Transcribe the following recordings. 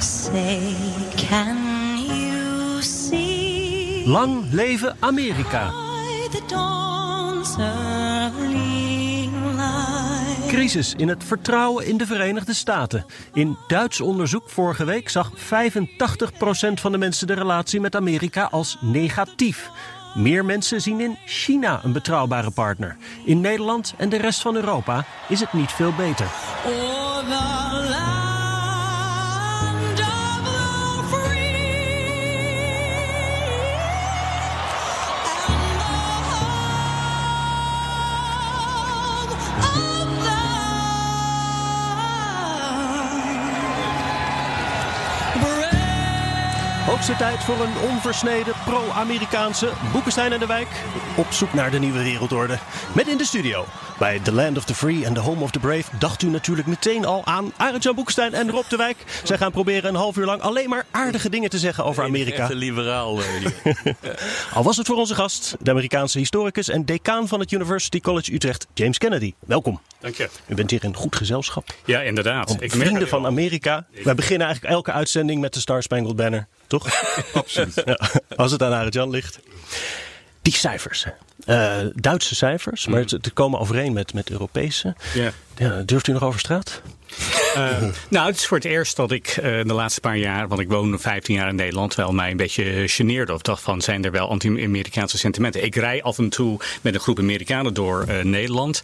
Say, can you see Lang leven Amerika. Crisis in het vertrouwen in de Verenigde Staten. In Duits onderzoek vorige week zag 85% van de mensen de relatie met Amerika als negatief. Meer mensen zien in China een betrouwbare partner. In Nederland en de rest van Europa is het niet veel beter. Hoogste tijd voor een onversneden pro-Amerikaanse Boekenstein en de Wijk. Op zoek naar de nieuwe wereldorde. Met in de studio. Bij The Land of the Free and the Home of the Brave dacht u natuurlijk meteen al aan Arend-Jan Boekenstein en Rob de Wijk. Zij gaan proberen een half uur lang alleen maar aardige dingen te zeggen over Amerika. Echt een liberaal. eh, Al was het voor onze gast, de Amerikaanse historicus en decaan van het University College Utrecht, James Kennedy. Welkom. Dank je. U bent hier in goed gezelschap. Ja, inderdaad. Om vrienden van. Amerika. Wij beginnen eigenlijk elke uitzending met de Star Spangled Banner, toch? Absoluut. Ja, als het aan Arend-Jan ligt. Die cijfers. Eh, Duitse cijfers, maar het, het komen overeen met, met Europese. Ja. Ja, durft u nog over straat? Eh, nou, het is voor het eerst dat ik eh, de laatste paar jaar, want ik woon 15 jaar in Nederland, wel mij een beetje geneerde of dacht van, zijn er wel anti-Amerikaanse sentimenten? Ik rij af en toe met een groep Amerikanen door eh, Nederland.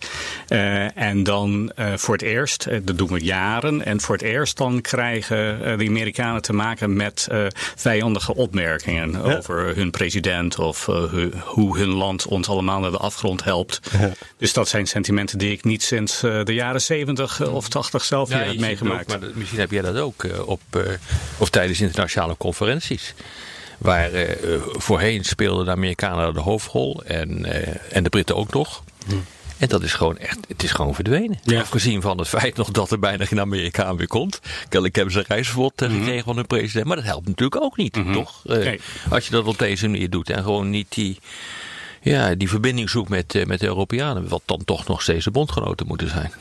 Eh, en dan eh, voor het eerst, dat doen we jaren, en voor het eerst dan krijgen eh, de Amerikanen te maken met eh, vijandige opmerkingen over hun president of eh, hu- hoe hun land ons allemaal naar de afgrond helpt. Dus dat zijn sentimenten die ik niet sinds eh, de jaren 70 of 80 zelf Ja, heb meegemaakt. ook, maar misschien heb jij dat ook eh, op, eh, of tijdens internationale conferenties. Waar eh, voorheen speelden de Amerikanen de hoofdrol en, en de Britten ook nog. En dat is gewoon echt, het is gewoon verdwenen. Ja. Afgezien van het feit nog dat er bijna geen Amerikaan meer komt. Kennelijk hebben ze een reisverbod eh, gekregen van hun president. Maar dat helpt natuurlijk ook niet, toch? Eh, Nee. Als je dat op deze manier doet en gewoon niet die, ja, die verbinding zoekt met, eh, met de Europeanen. Wat dan toch nog steeds de bondgenoten moeten zijn.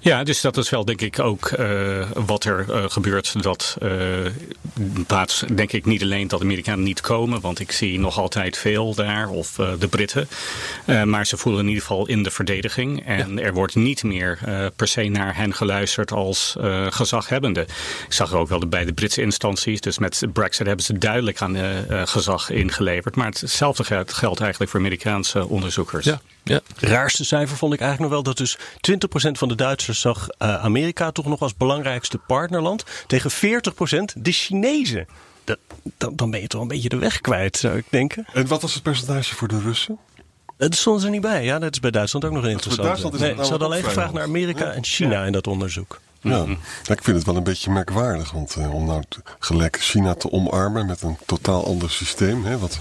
Ja, dus dat is wel denk ik ook eh, wat er eh, gebeurt. Dat plaats denk ik niet alleen dat de Amerikanen niet komen, want ik zie nog altijd veel daar, of de Britten. Maar ze voelen in ieder geval in de verdediging. En er wordt niet meer per se naar hen geluisterd als gezaghebbende. Ik zag ook wel bij de Britse instanties, dus met Brexit hebben ze duidelijk aan gezag ingeleverd. Maar hetzelfde geldt, eigenlijk voor Amerikaanse onderzoekers. Ja, ja. Raarste cijfer vond ik eigenlijk nog wel dat dus 20% van de Duitsers zag eh, Amerika toch nog als belangrijkste partnerland. Tegen 40% de Chinezen. Dat, dan, dan ben je toch een beetje de weg kwijt, zou ik denken. En wat was het percentage voor de Russen? Dat stond er niet bij. Ja, dat is bij Duitsland ook nog een interessant. Duitsland is Nee, ze hadden alleen gevraagd naar. Amerika en China in dat onderzoek. Ja. Ja, ik vind het wel een beetje merkwaardig. Want eh, om nou gelijk China te omarmen met een totaal ander systeem. Hè, wat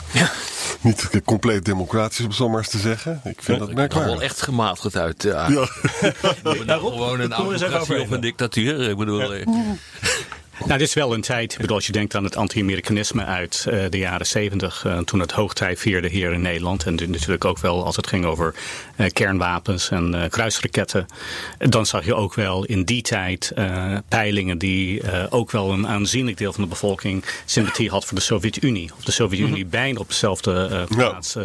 niet compleet democratisch is, om zo maar eens te zeggen. Ik vind dat er wel merkwaardig. echt gematigd uit. eh, Ja. nou gewoon een autocratie of een dictatuur. Ik bedoel, eh, Nou, dit is wel een tijd, ik bedoel, als je denkt aan het anti-Amerikanisme uit eh, de jaren zeventig, eh, toen het hoogtij vierde hier in Nederland. En natuurlijk ook wel als het ging over eh, kernwapens en eh, kruisraketten. Dan zag je ook wel in die tijd eh, peilingen die eh, ook wel een aanzienlijk deel van de bevolking sympathie had voor de Sovjet-Unie. Of de Sovjet-Unie bijna op dezelfde eh, plaats eh,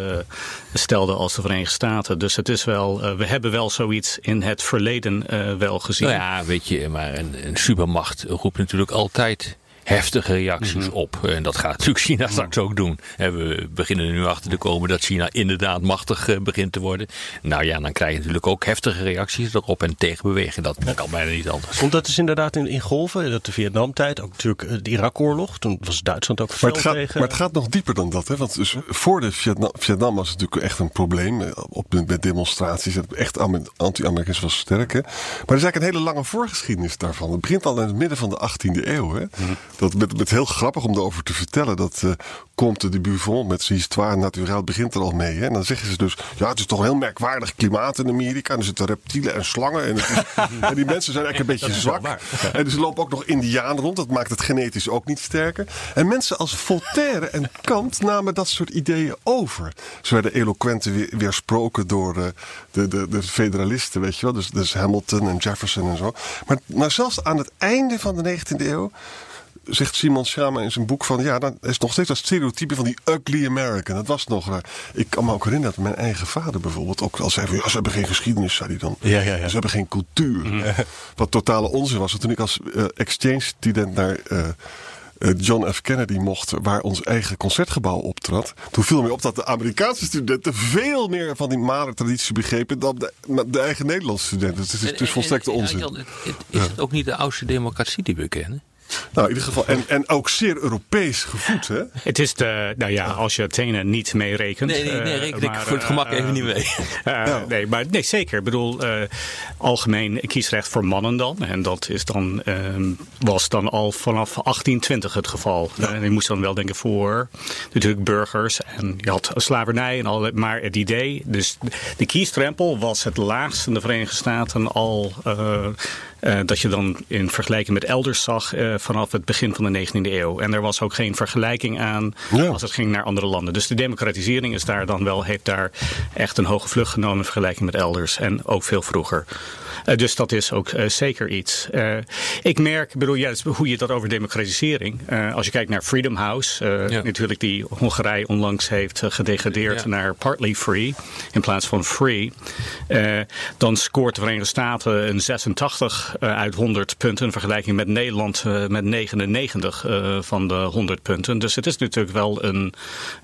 stelde als de Verenigde Staten. Dus het is wel, eh, we hebben wel zoiets in het verleden eh, wel gezien. nou ja, weet je, maar een, een supermacht roept natuurlijk altijd heftige reacties op. En dat gaat natuurlijk China straks ook doen. En we beginnen er nu achter te komen dat China inderdaad machtig eh, begint te worden. Nou ja, dan krijg je natuurlijk ook heftige reacties erop en tegenbewegen. Dat kan bijna niet anders. Want dat is inderdaad in, in golven. Dat de Vietnamtijd, ook natuurlijk eh, de Irak-oorlog. Toen was Duitsland ook Maar fel het, gaat, tegen. maar het gaat nog dieper dan dat. Hè? Want dus voor de Vietnam, Vietnam was het natuurlijk echt een probleem. eh, Op, met demonstraties. Echt Amer- anti-Amerikaans was sterk. Hè? Maar er is eigenlijk een hele lange voorgeschiedenis daarvan. Het begint al in het midden van de 18e eeuw. Hè? Dat met, met heel grappig om erover te vertellen. Dat eh Comte de Buffon met zijn histoire naturel begint er al mee. Hè? En dan zeggen ze dus, ja, het is toch een heel merkwaardig klimaat in Amerika. En er zitten reptielen en slangen. En, is- en die mensen zijn eigenlijk een beetje zwak. En dus lopen ook nog indianen rond. Dat maakt het genetisch ook niet sterker. En mensen als Voltaire en Kant namen dat soort ideeën over. Ze werden eloquent weer, weersproken door eh, de, de, de federalisten, weet je wel. Dus, dus Hamilton en Jefferson en zo. Maar, maar zelfs aan het einde van de 19e eeuw zegt Simon Schama in zijn boek van... ja, dan is nog steeds dat stereotype van die ugly American. Dat was nog... raar. ik kan me ook herinneren dat mijn eigen vader bijvoorbeeld... ook al zei van, ja, ze hebben geen geschiedenis, zei hij dan. Ja, ja, ja. Ze hebben geen cultuur. Wat totale onzin was. Want toen ik als eh, exchange-student naar... eh, eh, John F. Kennedy mocht, waar ons eigen concertgebouw optrad. Toen viel mij op dat de Amerikaanse studenten veel meer van die Mahler-traditie begrepen dan de, de eigen Nederlandse studenten. Dus het is, het is volstrekte En- en- onzin. ja, Jan, het- het- is het ook niet de oudste democratie die we kennen? Nou, in ieder geval. En, en ook zeer Europees gevoed, hè? Het is de, nou ja, als je Athene niet meerekent. Nee, nee, nee, eh, reken ik maar, voor het gemak eh, even niet mee. eh, Nee, maar nee, zeker. Ik bedoel, eh, algemeen kiesrecht voor mannen dan. En dat is dan, ehm, was dan al vanaf 1820 het geval. Eh, En je moest dan wel denken voor natuurlijk burgers. En je had slavernij en al. Maar het idee, dus de kiestrempel was het laagst in de Verenigde Staten al. eh, eh, dat je dan in vergelijking met elders zag eh, vanaf het begin van de 19e eeuw. En er was ook geen vergelijking aan Ja. als het ging naar andere landen. Dus de democratisering is daar dan wel, heeft daar echt een hoge vlucht genomen in vergelijking met elders. En ook veel vroeger. Eh, dus dat is ook zeker iets. Ik merk, bedoel, juist hoe je dat over democratisering. als je kijkt naar Freedom House, Ja. natuurlijk die Hongarije onlangs heeft gedegradeerd Ja. naar partly free in plaats van free. dan scoort de Verenigde Staten een 86 eh, uit 100 punten in vergelijking met Nederland eh, met 99 eh, van de 100 punten. Dus het is natuurlijk wel een,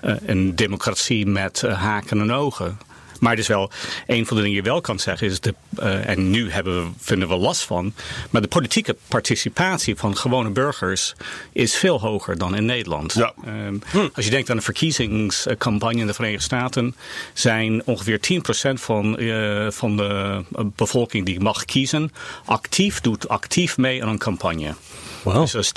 eh, een democratie met eh, haken en ogen. Maar het is wel een van de dingen die je wel kan zeggen is de, eh, en nu hebben we, vinden we last van, maar de politieke participatie van gewone burgers is veel hoger dan in Nederland. Ja. Ehm, Als je denkt aan de verkiezingscampagne in de Verenigde Staten, zijn ongeveer 10% van, eh, van de eh, bevolking die mag kiezen, actief, doet actief mee aan een campagne. Dus dat is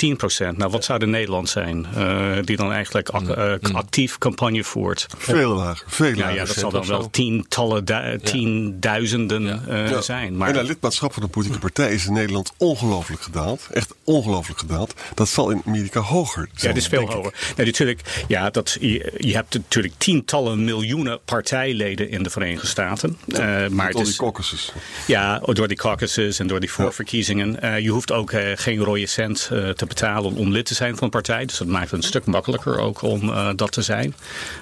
10%. Nou, wat zou in Nederland zijn? eh, die dan eigenlijk eh, actief campagne voert. Veel lager. Veel Ja, lager. ja, dat zal dan wel tientallen, du- tienduizenden eh, Ja. zijn. En Maar het lidmaatschap van een politieke partij is in Nederland ongelooflijk gedaald. Echt ongelooflijk gedaald. Dat zal in Amerika hoger ja, zijn. het is veel hoger. Nee, natuurlijk, ja, dat, je, je hebt natuurlijk tientallen miljoenen partijleden in de Verenigde Staten. Eh, maar het al die is, caucuses. Ja, door die caucuses en door die voorverkiezingen. Eh, je hoeft ook geen rode cent eh, te betalen om lid te zijn van een partij. Dus dat maakt het een stuk makkelijker ook om eh, dat te zijn.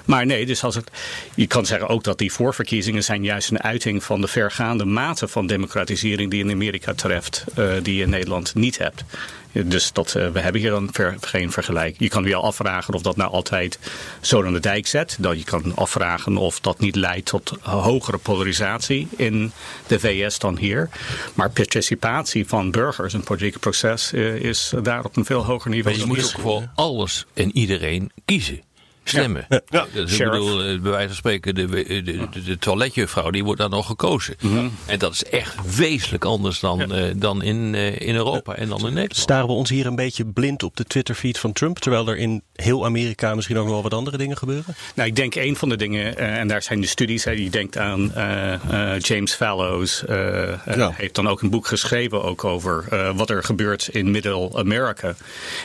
Maar nee, dus als het, je kan zeggen ook dat die voorverkiezingen zijn juist een uiting van de vergaande mate van democratisering die in Amerika treft, eh, die je in Nederland niet hebt. Dus dat, eh, we hebben hier dan ver- geen vergelijk. Je kan je afvragen of dat nou altijd zo aan de dijk zet. Dat je kan afvragen of dat niet leidt tot hogere polarisatie in de VS dan hier. Maar participatie van burgers in het politieke proces eh, is daar op een veel hoger niveau. Maar je dan moet ook voor alles en iedereen kiezen. Stemmen. Ja. Is, ik bedoel, eh, bij wijze van spreken, de, de, de, de toiletjuffrouw, die wordt dan nog gekozen. En dat is echt wezenlijk anders dan, eh, dan in, eh, in Europa en dan in Nederland. Staren we ons hier een beetje blind op de Twitterfeed van Trump, terwijl er in heel Amerika misschien ook nog wel wat andere dingen gebeuren? Nou, ik denk een van de dingen, eh, en daar zijn de studies, hè, je denkt aan eh, eh, James Fallows, Ja. heeft dan ook een boek geschreven ook over eh, wat er gebeurt in Middle America.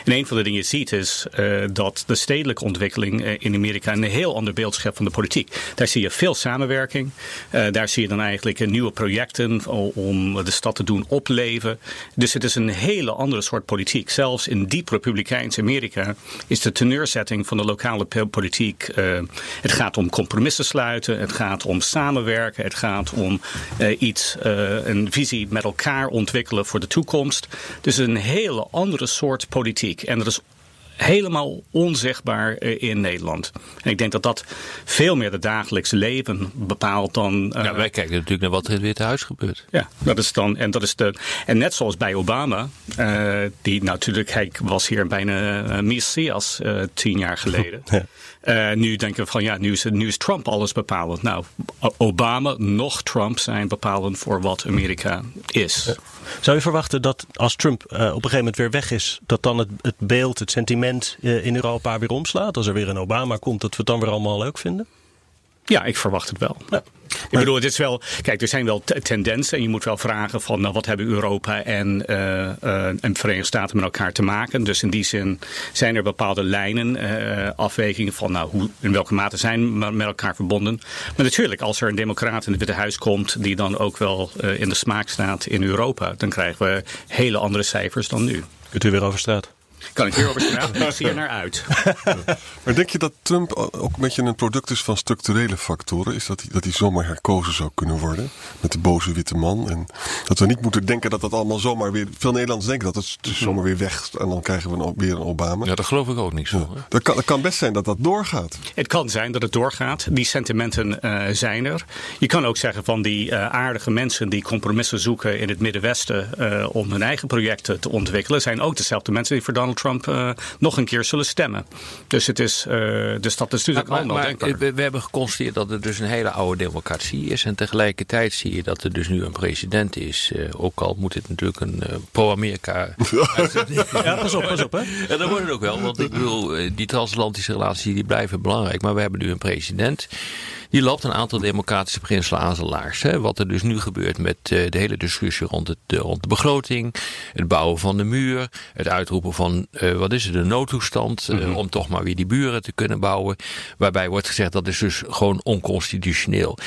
En een van de dingen je ziet is eh, dat de stedelijke ontwikkeling in Amerika een heel ander beeld schept van de politiek. Daar zie je veel samenwerking, Eh, daar zie je dan eigenlijk nieuwe projecten om de stad te doen opleven. Dus het is een hele andere soort politiek. Zelfs in diep republikeins Amerika is de teneurzetting van de lokale politiek. eh, het gaat om compromissen sluiten, het gaat om samenwerken, het gaat om eh, iets, een visie met elkaar ontwikkelen voor de toekomst. Dus een hele andere soort politiek. En dat is helemaal onzichtbaar eh, in Nederland. En ik denk dat dat veel meer het dagelijks leven bepaalt dan. eh, Ja, wij kijken natuurlijk naar wat er in het Witte Huis gebeurt. ja, dat is dan. En, dat is de, en net zoals bij Obama, eh, die natuurlijk, hij was hier bijna Messias tien jaar geleden. Nu denken we van ja, nu is, nu is Trump alles bepalend. Nou, Obama nog Trump zijn bepalend voor wat Amerika is. Zou je verwachten dat als Trump eh, op een gegeven moment weer weg is, dat dan het, het beeld, het sentiment eh, in Europa weer omslaat? Als er weer een Obama komt, dat we het dan weer allemaal leuk vinden? Ja, ik verwacht het wel. Ja. Ik bedoel, het is wel. Kijk, er zijn wel tendensen. En je moet wel vragen van nou, wat hebben Europa en, eh, eh, en de Verenigde Staten met elkaar te maken. Dus in die zin zijn er bepaalde lijnen, eh, afwegingen van nou, hoe, in welke mate zijn we met elkaar verbonden. Maar natuurlijk, als er een democraat in het Witte Huis komt die dan ook wel eh, in de smaak staat in Europa, dan krijgen we hele andere cijfers dan nu. Kunt u weer over straat? Kan ik hier over straat? Ik zie er naar uit. Maar denk je dat Trump ook een beetje een product is van structurele factoren? Is dat hij, dat hij zomaar herkozen zou kunnen worden met de boze witte man? En dat we niet moeten denken dat dat allemaal zomaar weer... Veel Nederlanders denken dat het dus zomaar weer weg en dan krijgen we een, weer een Obama. Ja, dat geloof ik ook niet zo. hè. Dat kan, het kan best zijn dat dat doorgaat. Het kan zijn dat het doorgaat. Die sentimenten eh, zijn er. Je kan ook zeggen van die eh, aardige mensen die compromissen zoeken in het Middenwesten eh, om hun eigen projecten te ontwikkelen, zijn ook dezelfde mensen die voor Donald Trump eh, nog een keer zullen stemmen. Dus, het is, eh, dus dat is natuurlijk Maar, allemaal maar denkbaar. we, we hebben geconstateerd dat het dus een hele oude democratie is. En tegelijkertijd zie je dat er dus nu een president is. eh, ook al moet het natuurlijk een eh, pro-Amerika Ja, pas op, pas op. Hè? En dat wordt het ook wel, want ik bedoel, die transatlantische relaties die blijven belangrijk. Maar we hebben nu een president. Die loopt een aantal democratische beginselen aan zijn laars. Hè. Wat er dus nu gebeurt met eh, de hele discussie rond, het, eh, rond de begroting. Het bouwen van de muur. Het uitroepen van, eh, wat is het, de noodtoestand. eh, om toch maar weer die buren te kunnen bouwen. Waarbij wordt gezegd dat is dus gewoon onconstitutioneel.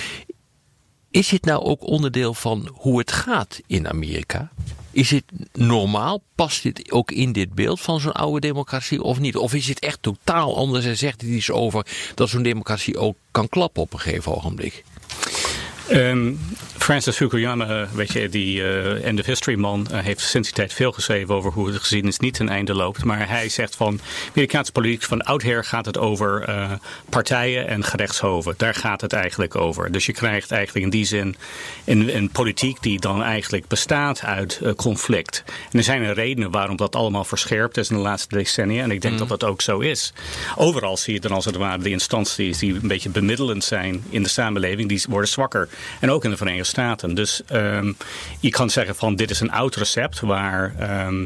Is dit nou ook onderdeel van hoe het gaat in Amerika? Is het normaal? Past dit ook in dit beeld van zo'n oude democratie of niet? Of is het echt totaal anders en zegt het iets over dat zo'n democratie ook kan klappen op een gegeven ogenblik? Ehm, Francis Fukuyama, weet je, die eh, end of history man, eh, heeft sinds die tijd veel geschreven over hoe de geschiedenis niet ten einde loopt. Maar hij zegt van Amerikaanse politiek van oudsher gaat het over eh, partijen en gerechtshoven. Daar gaat het eigenlijk over. Dus je krijgt eigenlijk in die zin een, een politiek die dan eigenlijk bestaat uit eh, conflict. En er zijn er redenen waarom dat allemaal verscherpt is in de laatste decennia. En ik denk dat dat ook zo is. Overal zie je dan als het ware de instanties die een beetje bemiddelend zijn in de samenleving, die worden zwakker. En ook in de Verenigde Staten. Dus ehm, je kan zeggen van dit is een oud recept waar ehm,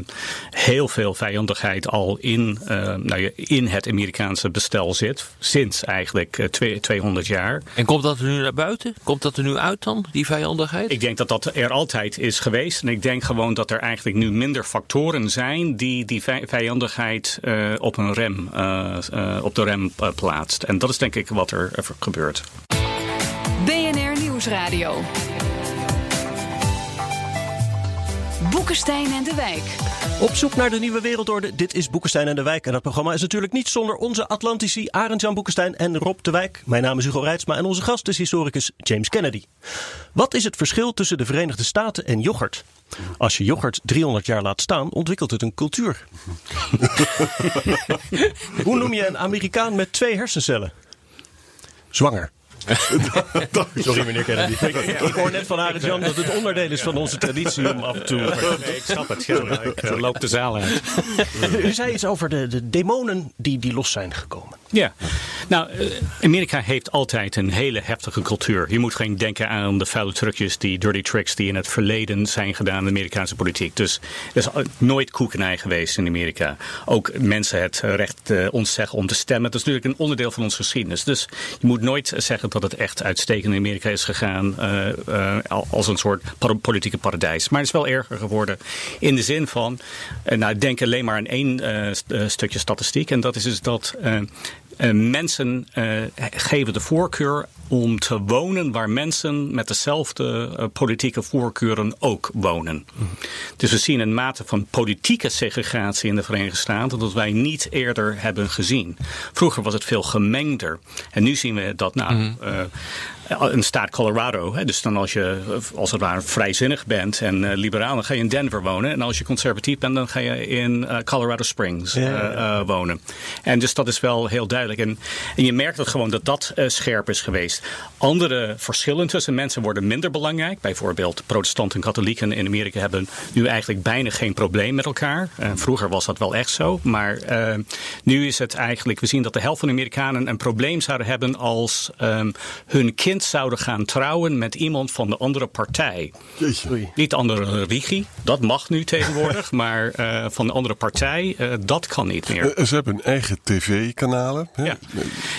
heel veel vijandigheid al in, eh, nou ja, in het Amerikaanse bestel zit. Sinds eigenlijk eh, twee- 200 jaar. En komt dat er nu naar buiten? Komt dat er nu uit dan, die vijandigheid? Ik denk dat dat er altijd is geweest. En ik denk gewoon dat er eigenlijk nu minder factoren zijn die die vij- vijandigheid eh, op een rem, eh, eh, op de rem eh, plaatst. En dat is denk ik wat er eh, gebeurt. BNR Nieuwsradio. Boekenstein en de Wijk. Op zoek naar de nieuwe wereldorde. Dit is Boekenstein en de Wijk. En dat programma is natuurlijk niet zonder onze Atlantici Arend-Jan Boekenstein en Rob de Wijk. Mijn naam is Hugo Reitsma en onze gast is historicus James Kennedy. Wat is het verschil tussen de Verenigde Staten en yoghurt? Als je yoghurt 300 jaar laat staan, ontwikkelt het een cultuur. Hoe noem je een Amerikaan met twee hersencellen? Zwanger. Sorry meneer Kennedy. Ik, ik hoor net van Arend-Jan dat het onderdeel is van onze traditie om af en toe... ik snap het. ik eh, loop de zaal uit. U zei iets over de, de demonen die, die los zijn gekomen. Ja, nou, eh, Amerika heeft altijd een hele heftige cultuur. Je moet geen denken aan de vuile trucjes, die dirty tricks die in het verleden zijn gedaan in de Amerikaanse politiek. Dus er is nooit koekenij geweest in Amerika. Ook mensen het recht eh, ontzeggen om te stemmen. Dat is natuurlijk een onderdeel van onze geschiedenis. Dus je moet nooit zeggen dat het echt uitstekend in Amerika is gegaan eh, eh, als een soort politieke paradijs. Maar het is wel erger geworden in de zin van, eh, nou, denk alleen maar aan één st- stukje statistiek. En dat is dus dat eh, mensen eh, geven de voorkeur om te wonen waar mensen met dezelfde eh, politieke voorkeuren ook wonen. Dus we zien een mate van politieke segregatie in de Verenigde Staten dat wij niet eerder hebben gezien. Vroeger was het veel gemengder. En nu zien we dat nou. eh, een staat Colorado, hè, dus dan als je eh, als het ware vrijzinnig bent en eh, liberaal, dan ga je in Denver wonen. En als je conservatief bent, dan ga je in eh, Colorado Springs Ja, ja, eh, eh, wonen. En dus dat is wel heel duidelijk. En, en je merkt het gewoon dat dat eh, scherp is geweest. Andere verschillen tussen mensen worden minder belangrijk. Bijvoorbeeld protestanten en katholieken in Amerika hebben nu eigenlijk bijna geen probleem met elkaar. Eh, vroeger was dat wel echt zo. Maar eh, nu is het eigenlijk, we zien dat de helft van de Amerikanen een probleem zouden hebben als ehm, hun kinderen kind zouden gaan trouwen met iemand van de andere partij. Jeetje. Niet de andere religie, dat mag nu tegenwoordig, maar eh, van de andere partij, eh, dat kan niet meer. Eh, Ze hebben hun eigen tv-kanalen. hè? Ja.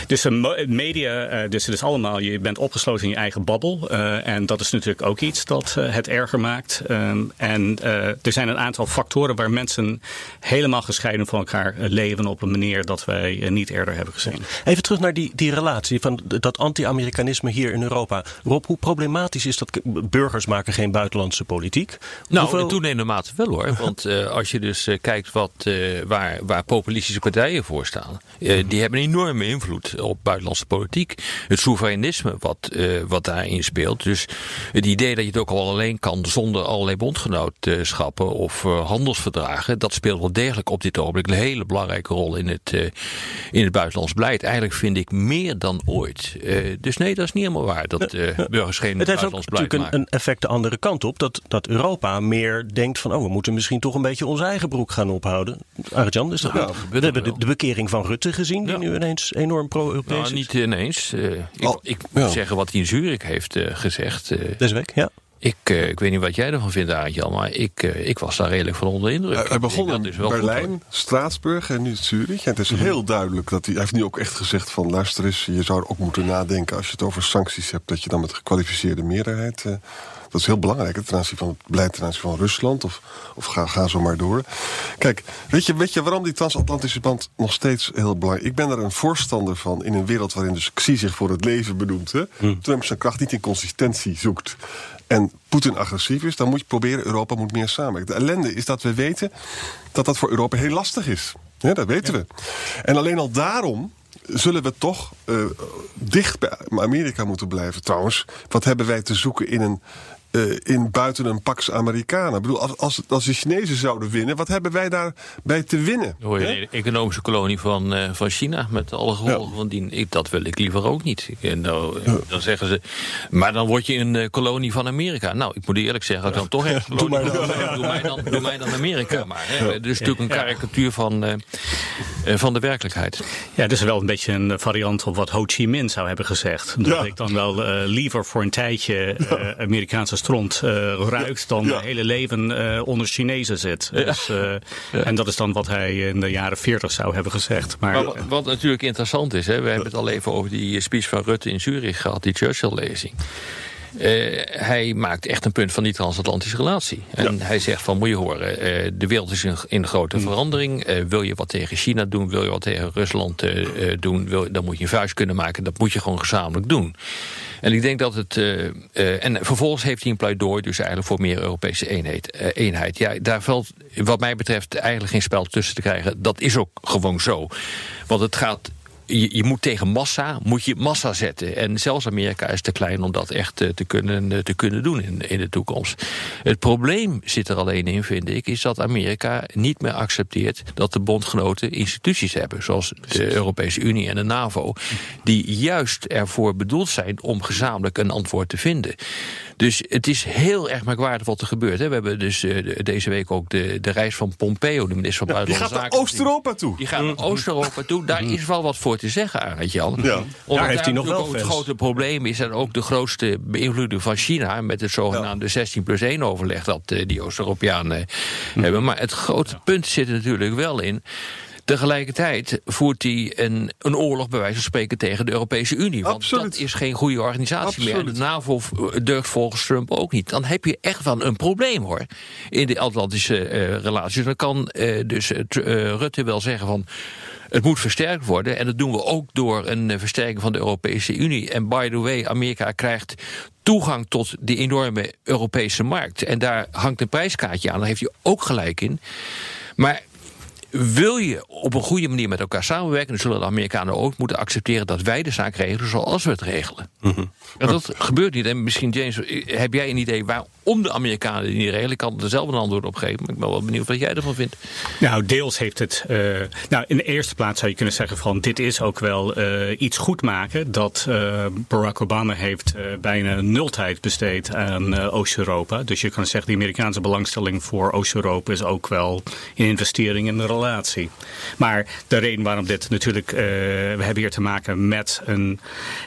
Dus media, dus het is allemaal, je bent opgesloten in je eigen babbel. eh, en dat is natuurlijk ook iets dat het erger maakt. Ehm, en eh, er zijn een aantal factoren waar mensen helemaal gescheiden van elkaar leven op een manier dat wij niet eerder hebben gezien. Even terug naar die, die relatie van dat anti-Amerikanisme hier in Europa. Rob, hoe problematisch is dat? Burgers maken geen buitenlandse politiek. Nou, Hoeveel- in toenemende mate wel hoor. Want eh, als je dus eh, kijkt wat, eh, waar, waar populistische partijen voor staan. eh, die hebben een enorme invloed op buitenlandse politiek. Het soevereinisme wat, wat daarin speelt. Dus het idee dat je het ook al alleen kan zonder allerlei bondgenootschappen of handelsverdragen. Dat speelt wel degelijk op dit ogenblik een hele belangrijke rol in het, in het buitenlands beleid. Eigenlijk vind ik meer dan ooit. Dus nee, dat is niet helemaal waar. Dat eh, burgers geen Het heeft ook natuurlijk een, maken. een effect de andere kant op. Dat, dat Europa meer denkt van... oh, we moeten misschien toch een beetje onze eigen broek gaan ophouden. Arjan, is dat dat We hebben wel. de, de bekering van Rutte gezien... die Ja. nu ineens enorm pro-Europees Nou, is. niet ineens. Eh, ik, Al- ik moet ja. zeggen wat hij in Zurich heeft gezegd. eh, Deze week, ja. Ik, eh, ik weet niet wat jij ervan vindt, Arend-Jan, maar ik, eh, ik was daar redelijk van onder de indruk. Hij, hij begon in goed, Berlijn. Straatsburg en nu Zurich. En het is heel duidelijk dat hij, hij heeft nu ook echt gezegd van... luister eens, je zou er ook moeten nadenken als je het over sancties hebt... dat je dan met gekwalificeerde meerderheid... eh, dat is heel belangrijk ten aanzien van het beleid ten aanzien van Rusland. Of, of ga, ga zo maar door. Kijk, weet je, weet je waarom die transatlantische band nog steeds heel belangrijk is? Ik ben er een voorstander van in een wereld waarin dus Xi zich voor het leven benoemt. Hè? Trump zijn kracht niet in consistentie zoekt. En Poetin agressief is, dan moet je proberen, Europa moet meer samenwerken. De ellende is dat we weten dat dat voor Europa heel lastig is. Ja, dat weten we. En alleen al daarom zullen we toch eh, dicht bij Amerika moeten blijven. Trouwens, wat hebben wij te zoeken in een. Eh, in buiten een Pax Americana. Ik bedoel, als, als, als de Chinezen zouden winnen, wat hebben wij daarbij te winnen? Hoor je een economische kolonie van, eh, van China met alle gevolgen van dien. Ik, dat wil ik liever ook niet. Ik, eh, nou, Dan zeggen ze, maar dan word je een kolonie van Amerika. Nou, ik moet eerlijk zeggen, als ik dan toch echt doe maar kolonie dan. van- doe, mij dan, doe mij dan Amerika maar. Hè. Dus natuurlijk een karikatuur van, van de werkelijkheid. Ja, het is wel een beetje een variant op wat Ho Chi Minh zou hebben gezegd. Dat Ja. ik dan wel eh, liever voor een tijdje eh, Amerikaanse stront eh, ruikt dan Ja. mijn hele leven eh, onder Chinezen zit. Dus, eh, En dat is dan wat hij in de jaren 40 zou hebben gezegd. Maar, Maar wat, wat natuurlijk interessant is, hè, we hebben het al even over die speech van Rutte in Zurich gehad, die Churchill-lezing. Eh, hij maakt echt een punt van die transatlantische relatie. En hij zegt van, moet je horen, eh, de wereld is in, in grote verandering. Eh, wil je wat tegen China doen, wil je wat tegen Rusland doen... Wil, dan moet je een vuist kunnen maken, dat moet je gewoon gezamenlijk doen. En ik denk dat het... en vervolgens heeft hij een pleidooi dus eigenlijk voor meer Europese eenheid. eenheid. Ja, daar valt wat mij betreft eigenlijk geen spel tussen te krijgen. Dat is ook gewoon zo. Want het gaat je, je moet tegen massa, moet je massa zetten. En zelfs Amerika is te klein om dat echt eh, te kunnen, eh, te kunnen doen in, in de toekomst. Het probleem zit er alleen in, vind ik, is dat Amerika niet meer accepteert dat de bondgenoten instituties hebben, zoals de Europese Unie en de NAVO, die juist ervoor bedoeld zijn om gezamenlijk een antwoord te vinden. Dus het is heel erg merkwaardig wat er gebeurt. Hè. We hebben dus eh, de- deze week ook de, de reis van Pompeo, de minister van Die Buitenlandse gaat naar Zaken. Oost-Europa toe. Die gaat naar Oost-Europa toe. Daar is wel wat voor te zeggen, Arend Jan. Ja. Omdat Daar heeft hij nog wel Het grote probleem is en ook de grootste beïnvloeding van China... met het zogenaamde 16 plus 1 overleg dat eh, die Oost-Europeanen Hm. hebben. Maar het grote punt zit er natuurlijk wel in... Tegelijkertijd voert hij een, een oorlog bij wijze van spreken tegen de Europese Unie. Want Absoluut. dat is geen goede organisatie meer. En Absoluut. de NAVO deugt volgens Trump ook niet. Dan heb je echt wel een probleem hoor. In de Atlantische eh, relaties. Dan kan eh, dus eh, eh, Rutte wel zeggen van. Het moet versterkt worden. En dat doen we ook door een eh, versterking van de Europese Unie. En by the way, Amerika krijgt toegang tot die enorme Europese markt. En daar hangt een prijskaartje aan. Daar heeft hij ook gelijk in. Maar wil je op een goede manier met elkaar samenwerken... dan zullen de Amerikanen ook moeten accepteren... dat wij de zaak regelen zoals we het regelen. En dat gebeurt niet. En misschien, James, heb jij een idee waarom de Amerikanen die niet regelen? Ik kan er zelf een antwoord op geven. Maar ik ben wel benieuwd wat jij ervan vindt. Nou, deels heeft het. eh, nou, in de eerste plaats zou je kunnen zeggen van dit is ook wel eh, iets goed maken. Dat eh, Barack Obama heeft eh, bijna nul tijd besteed aan eh, Oost-Europa. Dus je kan zeggen, die Amerikaanse belangstelling voor Oost-Europa is ook wel een investering in de relatie relatie. Maar de reden waarom dit natuurlijk, eh, we hebben hier te maken met een,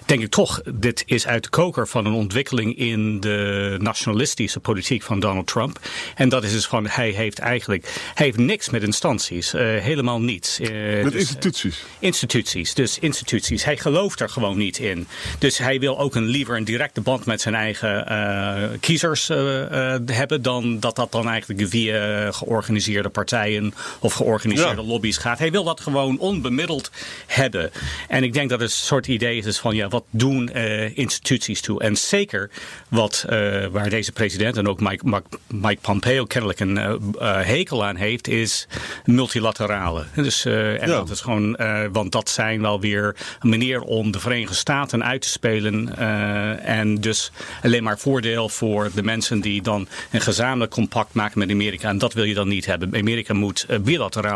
denk ik toch, dit is uit de koker van een ontwikkeling in de nationalistische politiek van Donald Trump. En dat is dus van, hij heeft eigenlijk, hij heeft niks met instanties, eh, helemaal niets. Eh, Met dus- instituties. Instituties, dus instituties. Hij gelooft er gewoon niet in. Dus hij wil ook een liever een directe band met zijn eigen kiezers hebben, dan dat dat dan eigenlijk via georganiseerde partijen of georganiseerde Ja. lobby's gaat. Hij wil dat gewoon onbemiddeld hebben. En ik denk dat het een soort idee is, van ja, wat doen eh, instituties toe? En zeker wat eh, waar deze president en ook Mike, Mike, Mike Pompeo kennelijk een eh, hekel aan heeft, is multilaterale. Dus, en Ja. dat is gewoon, want dat zijn wel weer een manier om de Verenigde Staten uit te spelen. en dus alleen maar voordeel voor de mensen die dan een gezamenlijk compact maken met Amerika. En dat wil je dan niet hebben. Amerika moet eh,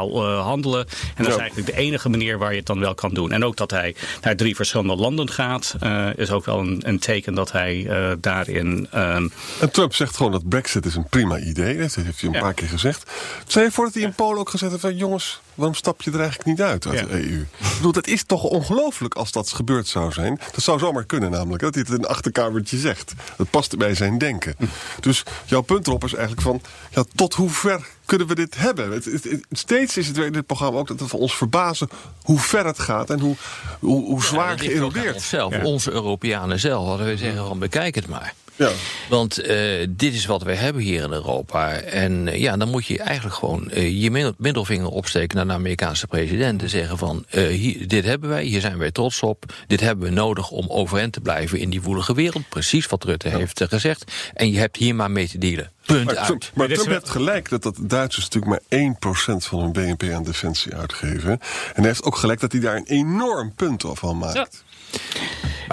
eh, handelen. En dat is eigenlijk de enige manier waar je het dan wel kan doen. En ook dat hij naar drie verschillende landen gaat, eh, is ook wel een, een teken dat hij eh, daarin. ehm, En Trump zegt gewoon dat Brexit is een prima idee. Dat heeft hij een Ja. paar keer gezegd. Zei je voordat hij in Polen ook gezegd heeft... van, jongens, waarom stap je er eigenlijk niet uit uit Ja. de EU? Ik bedoel, dat is toch ongelooflijk als dat gebeurd zou zijn. Dat zou zomaar kunnen namelijk, dat hij het in een achterkamertje zegt. Dat past bij zijn denken. Dus jouw punt erop is eigenlijk van... Ja, tot hoe ver kunnen we dit hebben? Het, het- het- steeds is het weer in dit programma ook dat we ons verbazen... hoe ver het gaat en hoe, hoe, hoe zwaar aan geërodeerd. Onszelf, Ja. Onze Europeanen zelf, hadden we zeggen van bekijk het maar. Ja. Want eh, dit is wat we hebben hier in Europa. En eh, ja, dan moet je eigenlijk gewoon eh, je middel- middelvinger opsteken naar de Amerikaanse president. En zeggen van, eh, hier, dit hebben wij, hier zijn wij trots op. Dit hebben we nodig om overeind te blijven in die woelige wereld. Precies wat Rutte heeft gezegd. En je hebt hier maar mee te dealen. Punt Maar uit. Trump, maar Trump heeft gelijk dat, dat de Duitsers natuurlijk maar 1% van hun BNP aan defensie uitgeven. En hij heeft ook gelijk dat hij daar een enorm punt van maakt.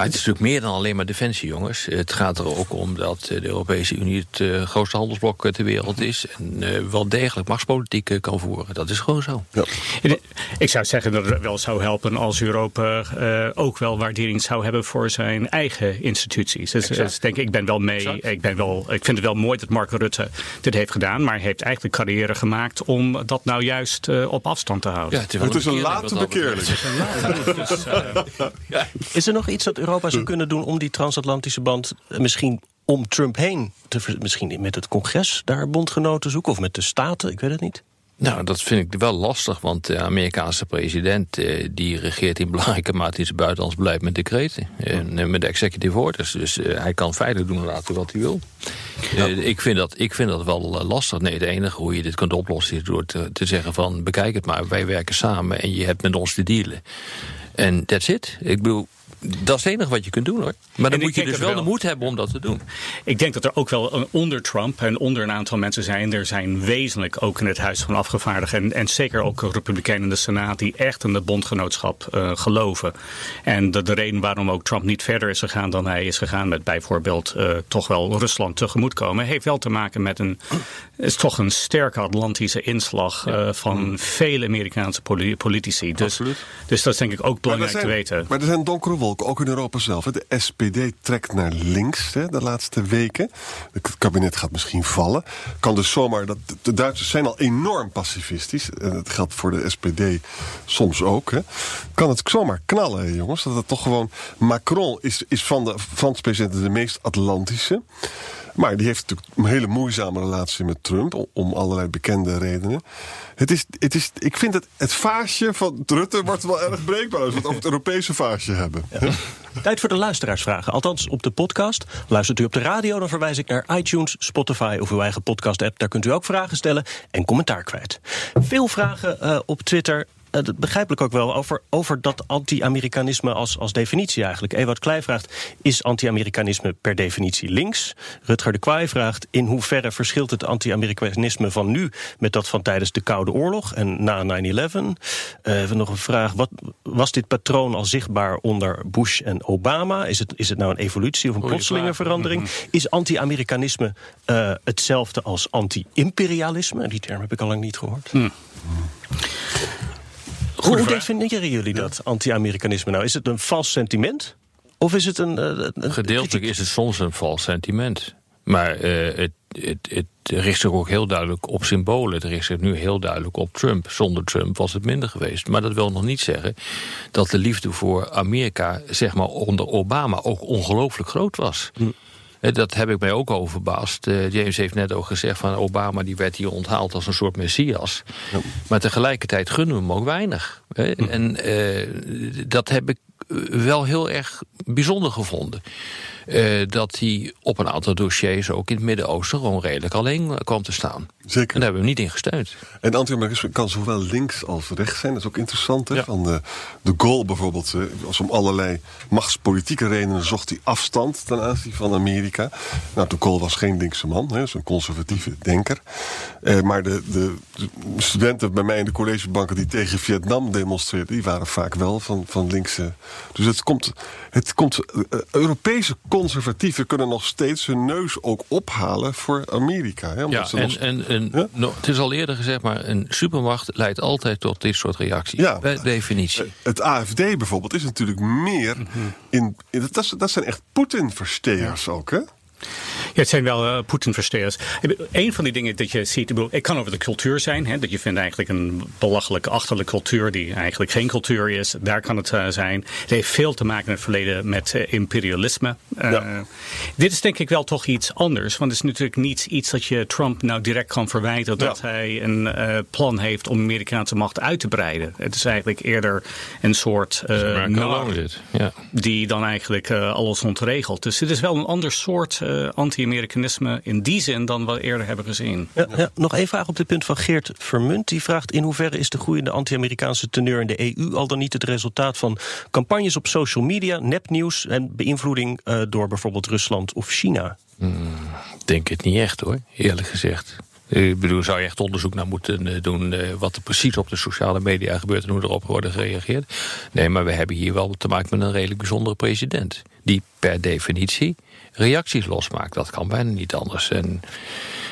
Maar het is natuurlijk meer dan alleen maar defensie, jongens. Het gaat er ook om dat de Europese Unie het eh, grootste handelsblok eh, ter wereld is. En eh, wel degelijk machtspolitiek kan voeren. Dat is gewoon zo. Ja. Ik zou zeggen dat het wel zou helpen als Europa eh, ook wel waardering zou hebben voor zijn eigen instituties. Dus, dus denk ik, ik ben wel mee. Ik, ben wel, ik vind het wel mooi dat Mark Rutte dit heeft gedaan, maar hij heeft eigenlijk carrière gemaakt om dat nou juist eh, op afstand te houden. Ja, het is, Het is een late bekeerling. Dus, eh, Is er nog iets dat Europa zou kunnen doen om die transatlantische band eh, misschien om Trump heen, te, misschien met het congres daar bondgenoten te zoeken of met de staten, ik weet het niet. Nou, dat vind ik wel lastig, want de Amerikaanse president eh, die regeert in belangrijke mate in zijn buitenlands beleid met decreten en eh, met executive orders. Dus eh, hij kan feitelijk doen en laten wat hij wil. Ik, vind dat, ik vind dat wel lastig. Nee, de enige hoe je dit kunt oplossen is door te, te zeggen van bekijk het maar, wij werken samen en je hebt met ons te dealen. En that's it. Ik bedoel, dat is het enige wat je kunt doen hoor. Maar dan moet je dus dat wel wel. de moed hebben om dat te doen. Ik denk dat er ook wel onder Trump en onder een aantal mensen zijn. Er zijn wezenlijk ook in het Huis van Afgevaardigden. En, en zeker ook Republikeinen in de Senaat. die echt in het bondgenootschap eh, geloven. En de, de reden waarom ook Trump niet verder is gegaan dan hij is gegaan. met bijvoorbeeld eh, toch wel Rusland tegemoetkomen. heeft wel te maken met een. Is toch een sterke Atlantische inslag. eh, van vele Amerikaanse poli- politici. Dus, Absoluut. dus dat is denk ik ook belangrijk zijn, te weten. maar er zijn donkere wolken, ook in Europa zelf. De SPD trekt naar links hè, de laatste weken. Het kabinet gaat misschien vallen. Kan dus zomaar. Dat, de Duitsers zijn al enorm pacifistisch. En dat geldt voor de SPD soms ook. Hè. Kan het zomaar knallen, jongens? Dat het toch gewoon. Macron is, is van de Franse presidenten de meest Atlantische. Maar die heeft natuurlijk een hele moeizame relatie met Trump. om- allerlei bekende redenen. Het is, het is, ik vind het, het vaasje van Rutte wordt wel erg breekbaar. Als we het over het Europese vaasje hebben. Tijd voor de luisteraarsvragen. Althans op de podcast. Luistert u op de radio, dan verwijs ik naar iTunes, Spotify of uw eigen podcast-app. Daar kunt u ook vragen stellen en commentaar kwijt. Veel vragen eh, op Twitter. Eh, dat begrijpelijk ook wel over, over dat anti-Amerikanisme als, als definitie eigenlijk. Ewout Kleij vraagt: Is anti-Amerikanisme per definitie links? Rutger de Kwaai vraagt: In hoeverre verschilt het anti-Amerikanisme van nu met dat van tijdens de Koude Oorlog en na 9-11? Eh, even nog een vraag: wat, Was dit patroon al zichtbaar onder Bush en Obama? Is het, is het nou een evolutie of een plotselinge verandering? Is anti-Amerikanisme eh, hetzelfde als anti-imperialisme? Die term heb ik al lang niet gehoord. Hoe, definiëren jullie dat, anti-Amerikanisme nou? Is het een vals sentiment? Of is het een... eh, een Gedeeltelijk is het soms een vals sentiment. Maar eh, het, het, het richt zich ook heel duidelijk op symbolen. Het richt zich nu heel duidelijk op Trump. Zonder Trump was het minder geweest. Maar dat wil nog niet zeggen dat de liefde voor Amerika, zeg maar onder Obama, ook ongelooflijk groot was. Eh, Dat heb ik mij ook over verbaasd. Eh, James heeft net ook gezegd van Obama die werd hier onthaald als een soort messias. Maar tegelijkertijd gunnen we hem ook weinig. hè. En eh, dat heb ik eh, wel heel erg bijzonder gevonden. Eh, dat hij op een aantal dossiers ook in het Midden-Oosten gewoon redelijk alleen kwam te staan. Zeker. En daar hebben we hem niet in gesteund. En anti-Amerikanisme kan zowel links als rechts zijn. Dat is ook interessant. Hè? Ja. Van de, de Gaulle bijvoorbeeld, eh, was om allerlei machtspolitieke redenen zocht hij afstand ten aanzien van Amerika. Nou, de Gaulle was geen linkse man, hè, is een conservatieve denker. Eh, maar de, de, de studenten bij mij in de collegebanken die tegen Vietnam demonstreerden, die waren vaak wel van, van linkse. Dus het komt, het komt eh, eh, Europese conservatieven kunnen nog steeds hun neus ook ophalen voor Amerika. Hè, omdat Ja, en, nog- en, en Ja? het is al eerder gezegd, maar een supermacht leidt altijd tot dit soort reacties. Ja. Bij definitie. Het AFD bijvoorbeeld is natuurlijk meer in. in dat, dat zijn echt Poetin-versteers ook, hè? Ja, het zijn wel eh Poetin-versteers. Een van die dingen dat je ziet, ik bedoel, kan over de cultuur zijn. Hè, dat je vindt eigenlijk een belachelijk achterlijke cultuur die eigenlijk geen cultuur is. Daar kan het eh, zijn. Het heeft veel te maken in het verleden met eh, imperialisme. Ja. Dit is denk ik wel toch iets anders. Want het is natuurlijk niet iets dat je Trump nou direct kan verwijten dat Ja. hij een eh, plan heeft om Amerikaanse macht uit te breiden. Het is eigenlijk eerder een soort eh America nar. Ja. die dan eigenlijk eh, alles ontregelt. Dus het is wel een ander soort eh, anti-Amerikanisme in die zin dan we eerder hebben gezien. Ja, ja, nog één vraag op dit punt van Geert Vermunt. Die vraagt in hoeverre is de groeiende anti-Amerikaanse teneur in de EU al dan niet het resultaat van campagnes op social media, nepnieuws en beïnvloeding eh, door bijvoorbeeld Rusland of China? Ik denk het niet echt hoor, eerlijk gezegd. Ik bedoel, zou je echt onderzoek naar moeten eh, doen eh, wat er precies op de sociale media gebeurt en hoe erop wordt gereageerd? Nee, maar we hebben hier wel te maken met een redelijk bijzondere president. Die per definitie reacties losmaakt. Dat kan bijna niet anders. En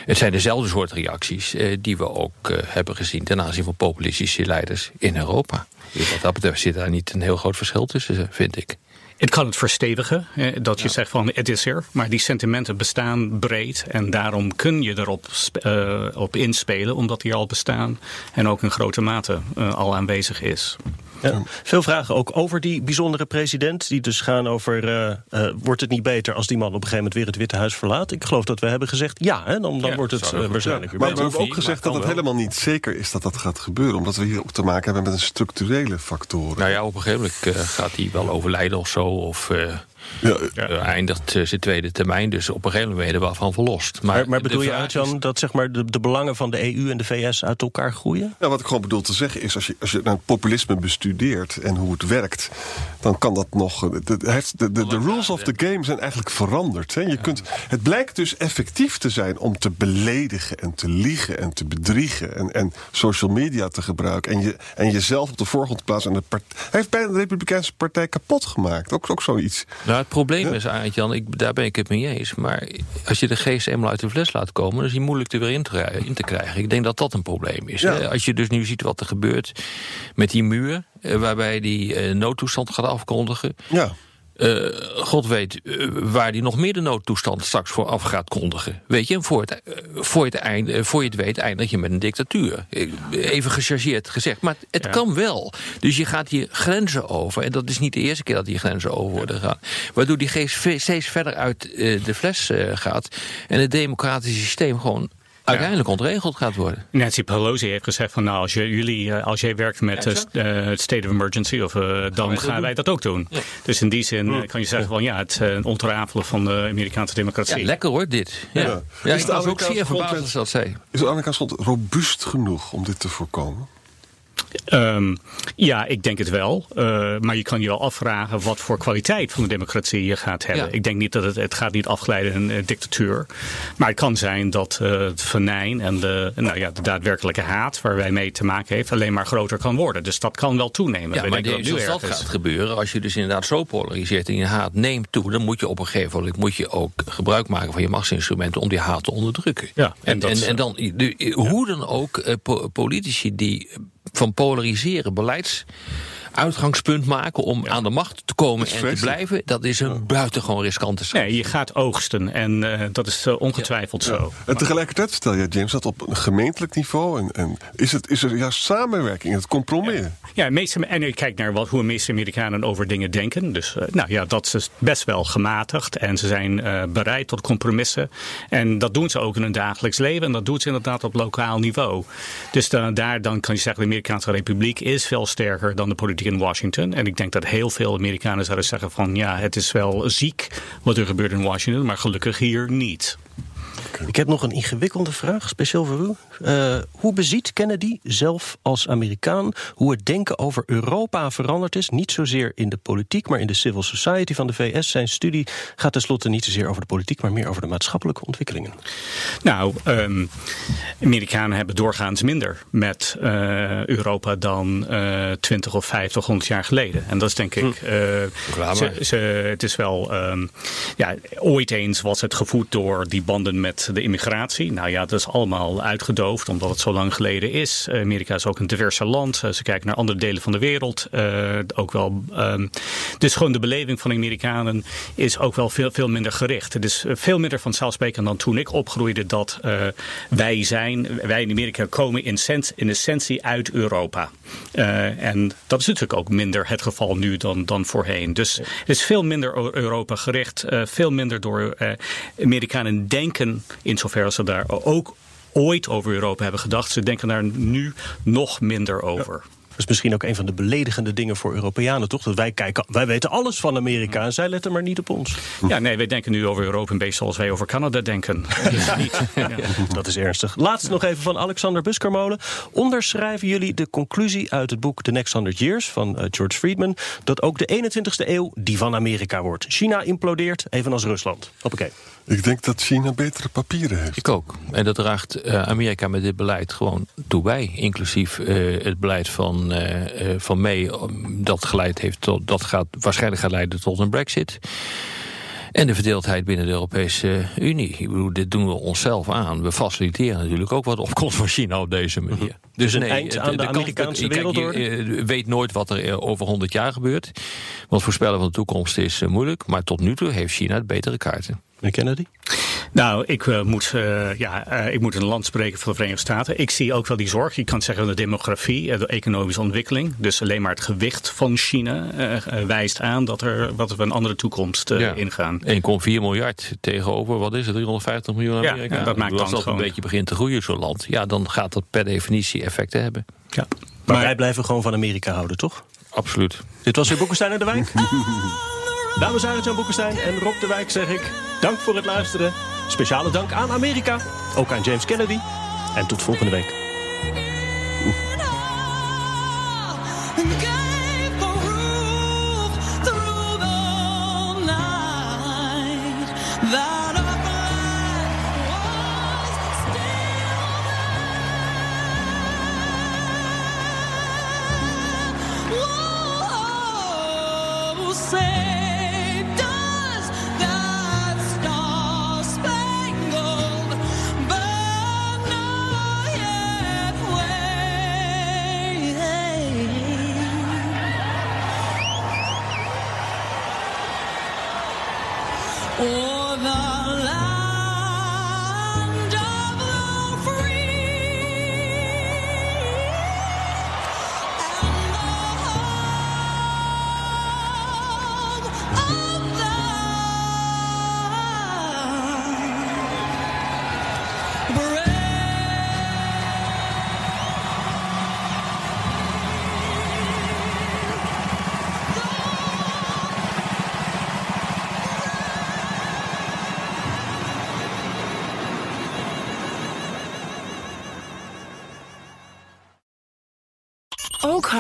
het zijn dezelfde soort reacties eh, die we ook hebben gezien ten aanzien van populistische leiders in Europa. Wat dat betreft zit daar niet een heel groot verschil tussen, vind ik. Het kan het verstevigen, dat je zegt van het is er, maar die sentimenten bestaan breed en daarom kun je erop eh, op inspelen, omdat die al bestaan en ook in grote mate eh, al aanwezig is. Ja. Veel vragen ook over die bijzondere president. Die dus gaan over: eh, eh, wordt het niet beter als die man op een gegeven moment weer het Witte Huis verlaat? Ik geloof dat we hebben gezegd ja, hè, dan, dan Ja, wordt het eh, waarschijnlijk weer Maar we hebben ook gezegd dat het helemaal niet zeker is dat dat gaat gebeuren. Omdat we hier ook te maken hebben met een structurele factoren. Nou ja, op een gegeven moment eh, gaat hij wel overlijden of zo. Of eindigt eh, zijn tweede termijn. Dus op een gegeven moment er wel van verlost. Maar, Maar, bedoel je, Jan, is- dat zeg maar, de, de belangen van de EU en de VS uit elkaar groeien? Nou, wat ik gewoon bedoel te zeggen is, als je, als je naar het populisme bestudeert en hoe het werkt, dan kan dat nog. eh, De, de, heeft- de, de, de rules of the game zijn eigenlijk veranderd. Hè. Je kunt, het blijkt dus effectief te zijn om te beledigen en te liegen en te bedriegen en, en social media te gebruiken en, je, en jezelf op de voorgrond te plaatsen. En de part, hij heeft bijna de Republikeinse Partij kapot gemaakt. Ook, ook zoiets. Nou, het probleem is, Arend-Jan, ik, daar ben ik het mee eens. Maar als je de geest eenmaal uit de fles laat komen... dan is die moeilijk er weer in te, in te krijgen. Ik denk dat dat een probleem is. Ja. Eh, Als je dus nu ziet wat er gebeurt met die muur... eh, waarbij die eh, noodtoestand gaat afkondigen... Ja. Eh, God weet eh, waar die nog meer de noodtoestand straks voor af gaat kondigen. Weet je, en voor, het, eh, voor, het eind, eh, voor je het weet eindig je met een dictatuur. Even gechargeerd gezegd, maar het Ja. kan wel. Dus je gaat hier grenzen over. En dat is niet de eerste keer dat die grenzen over worden gegaan. Waardoor die geest steeds verder uit de fles gaat. En het democratische systeem gewoon uiteindelijk ontregeld gaat worden. Nancy Pelosi heeft gezegd van nou, als, je, jullie, eh, als jij werkt met Ja, eh, eh, het state of emergency, of, eh, dan gaan doen. wij dat ook doen. Ja. Dus in die zin eh, kan je zeggen van ja, het eh, ontrafelen van de Amerikaanse Ja, democratie. lekker hoor, dit. Ja. Ja. Ja. Is was ook Amerikaanse zeer verbaasd als dat zei. Is de Amerikaanse grond robuust genoeg om dit te voorkomen? Ehm, ja, ik denk het wel. Eh, maar je kan je wel afvragen wat voor kwaliteit van de democratie je gaat hebben. Ja. Ik denk niet dat het, het gaat niet afgeleiden in een dictatuur. Maar het kan zijn dat eh, het venijn en de, nou ja, de daadwerkelijke haat waar wij mee te maken heeft alleen maar groter kan worden. Dus dat kan wel toenemen. Ja, We maar denken dat gaat gebeuren, als je dus inderdaad zo polariseert en je haat neemt toe, dan moet je op een gegeven moment moet je ook gebruik maken van je machtsinstrumenten om die haat te onderdrukken. Ja, en en, dat en, is- en dan, de, hoe dan ook, eh, po- politici die van polariseren uitgangspunt maken om aan de macht te komen en te blijven, dat is een buitengewoon riskante slag. Nee, je gaat oogsten en eh, dat is eh, ongetwijfeld zo. En tegelijkertijd vertel je, James, dat op een gemeentelijk niveau... En, en is, het, is er juist samenwerking, het compromis. Ja, meeste, en ik kijk naar wat, hoe de meeste Amerikanen over dingen denken. Dus eh, nou ja, dat is best wel gematigd. En ze zijn eh, bereid tot compromissen. En dat doen ze ook in hun dagelijks leven. En dat doen ze inderdaad op lokaal niveau. Dus dan, daar dan kan je zeggen, de Amerikaanse Republiek is veel sterker dan de politiek in Washington. En ik denk dat heel veel Amerikanen zouden zeggen van ja, het is wel ziek wat er gebeurt in Washington, maar gelukkig hier niet. Ik heb nog een ingewikkelde vraag, speciaal voor u. Eh, hoe beziet Kennedy zelf als Amerikaan hoe het denken over Europa veranderd is? Niet zozeer in de politiek, maar in de civil society van de VS. Zijn studie gaat tenslotte niet zozeer over de politiek, maar meer over de maatschappelijke ontwikkelingen. Nou, ehm, Amerikanen hebben doorgaans minder met eh, Europa dan eh 20 of 50, 100 jaar geleden. En dat is denk ik. ze, ze, het is wel. ehm, ja, ooit eens was het gevoed door die banden met de immigratie. Nou ja, dat is allemaal uitgedoofd omdat het zo lang geleden is. Amerika is ook een diverse land. Eh, ze kijken naar andere delen van de wereld. eh, ook wel. ehm, dus gewoon de beleving van de Amerikanen is ook wel veel, veel minder gericht. Het is veel minder vanzelfsprekend dan toen ik opgroeide dat eh, wij zijn, wij in Amerika komen in, essentie uit Europa. Eh, en dat is natuurlijk ook minder het geval nu dan, dan voorheen. Dus het is veel minder Europa gericht, veel minder door Amerikanen denken, in zoverre ze daar ook ooit over Europa hebben gedacht. Ze denken daar nu nog minder over. Dat is misschien ook een van de beledigende dingen voor Europeanen, toch? Dat wij kijken, wij weten alles van Amerika en zij letten maar niet op ons. Ja, nee, wij denken nu over Europa een beetje zoals wij over Canada denken. Dus niet. Ja. Dat is ernstig. Laatst nog even van Alexander Buskermolen. Onderschrijven jullie de conclusie uit het boek The Next 100 Years van eh, George Friedman... dat ook de 21ste eeuw die van Amerika wordt. China implodeert, evenals Rusland. Hoppakee. Ik denk dat China betere papieren heeft. Ik ook. En dat draagt eh, Amerika met dit beleid gewoon toe bij. Inclusief eh, het beleid van, eh, eh, van May. Dat, geleid heeft tot, dat gaat waarschijnlijk gaat leiden tot een brexit. En de verdeeldheid binnen de Europese Unie. Ik bedoel, dit doen we onszelf aan. We faciliteren natuurlijk ook wat opkomst van China op deze manier. Dus een eind aan de Amerikaanse kijk, je, weet nooit wat er over 100 jaar gebeurt. Want voorspellen van de toekomst is moeilijk. Maar tot nu toe heeft China betere kaarten. Meneer Kennedy? Nou, ik, eh, moet, eh, ja, eh, ik moet een land spreken voor de Verenigde Staten. Ik zie ook wel die zorg. Je kan zeggen de demografie, de economische ontwikkeling. Dus alleen maar het gewicht van China wijst aan dat, er, dat we een andere toekomst Ja. ingaan. 1,4 miljard tegenover, wat is het, 350 miljoen Amerika? ja, dat maakt Als dan dat gewoon- een beetje begint te groeien, zo'n land, ja, dan gaat dat per definitie effecten hebben. Ja. Maar, wij blijven gewoon van Amerika houden, toch? Absoluut. Dit was weer Boekenstein en de Wijk. Dames en heren, Jan Boekenstein en Rob de Wijk zeg ik dank voor het luisteren. Speciale dank aan Amerika, ook aan James Kennedy. En tot volgende week.